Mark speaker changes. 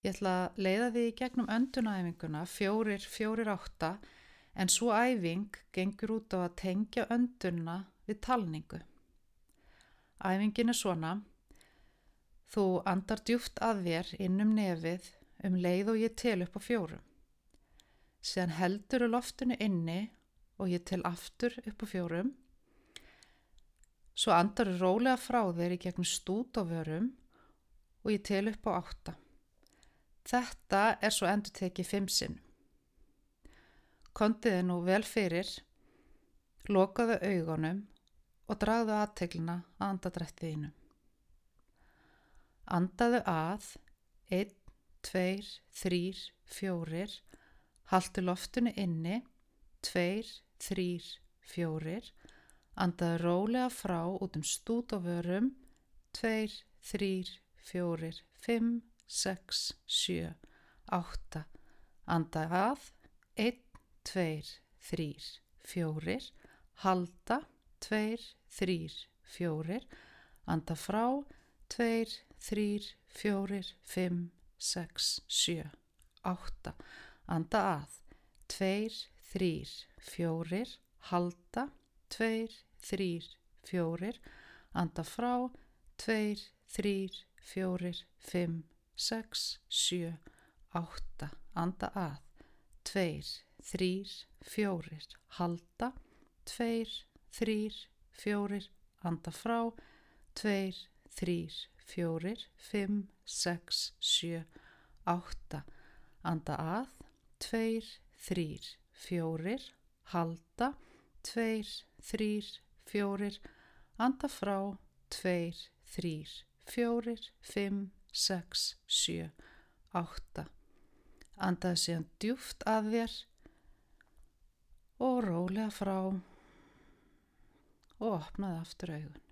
Speaker 1: Ég ætla að leiða því í gegnum öndunæfinguna fjórir, fjórir átta en svo æfing gengur út á að tengja öndunna við talningu. Æfingin er svona, þú andar djúft að þér innum nefið um leið og ég tel upp á fjórum. Síðan heldur þú loftinu inni og ég tel aftur upp á fjórum. Svo andar þú rólega frá þér í gegnum stút á vörum og ég tel upp á átta. Þetta er svo endur tekið fimm sinn. Kontiði nú vel fyrir, lokaðu augunum og dragðu aðteglina að andadrættiðinu. Andaðu að, 1, 2, 3, 4, haldu loftinu inni, 2, 3, 4, andaðu rólega frá út um stút og vörum, 2, 3, 4, 5, 6, 7, 8, anda að, 1, 2, 3, 4, halda, 2, 3, 4, anda frá, 2, 3, 4, 5, 6, 7, 8, anda að, 2, 3, 4, halda, 2, 3, 4, anda frá, 2, 3, 4, 5, 6, 7, 8, anda að, 2, 3, 4, halda, 2, 3, 4, anda frá, 2, 3, 4, 5, 6, 7, 8, anda að, 2, 3, 4, halda, 2, 3, 4, anda frá, 2, 3, 4, 5, 6, 7, 8. Andaði síðan djúft að þér og rólega frá og opnaði aftur augun.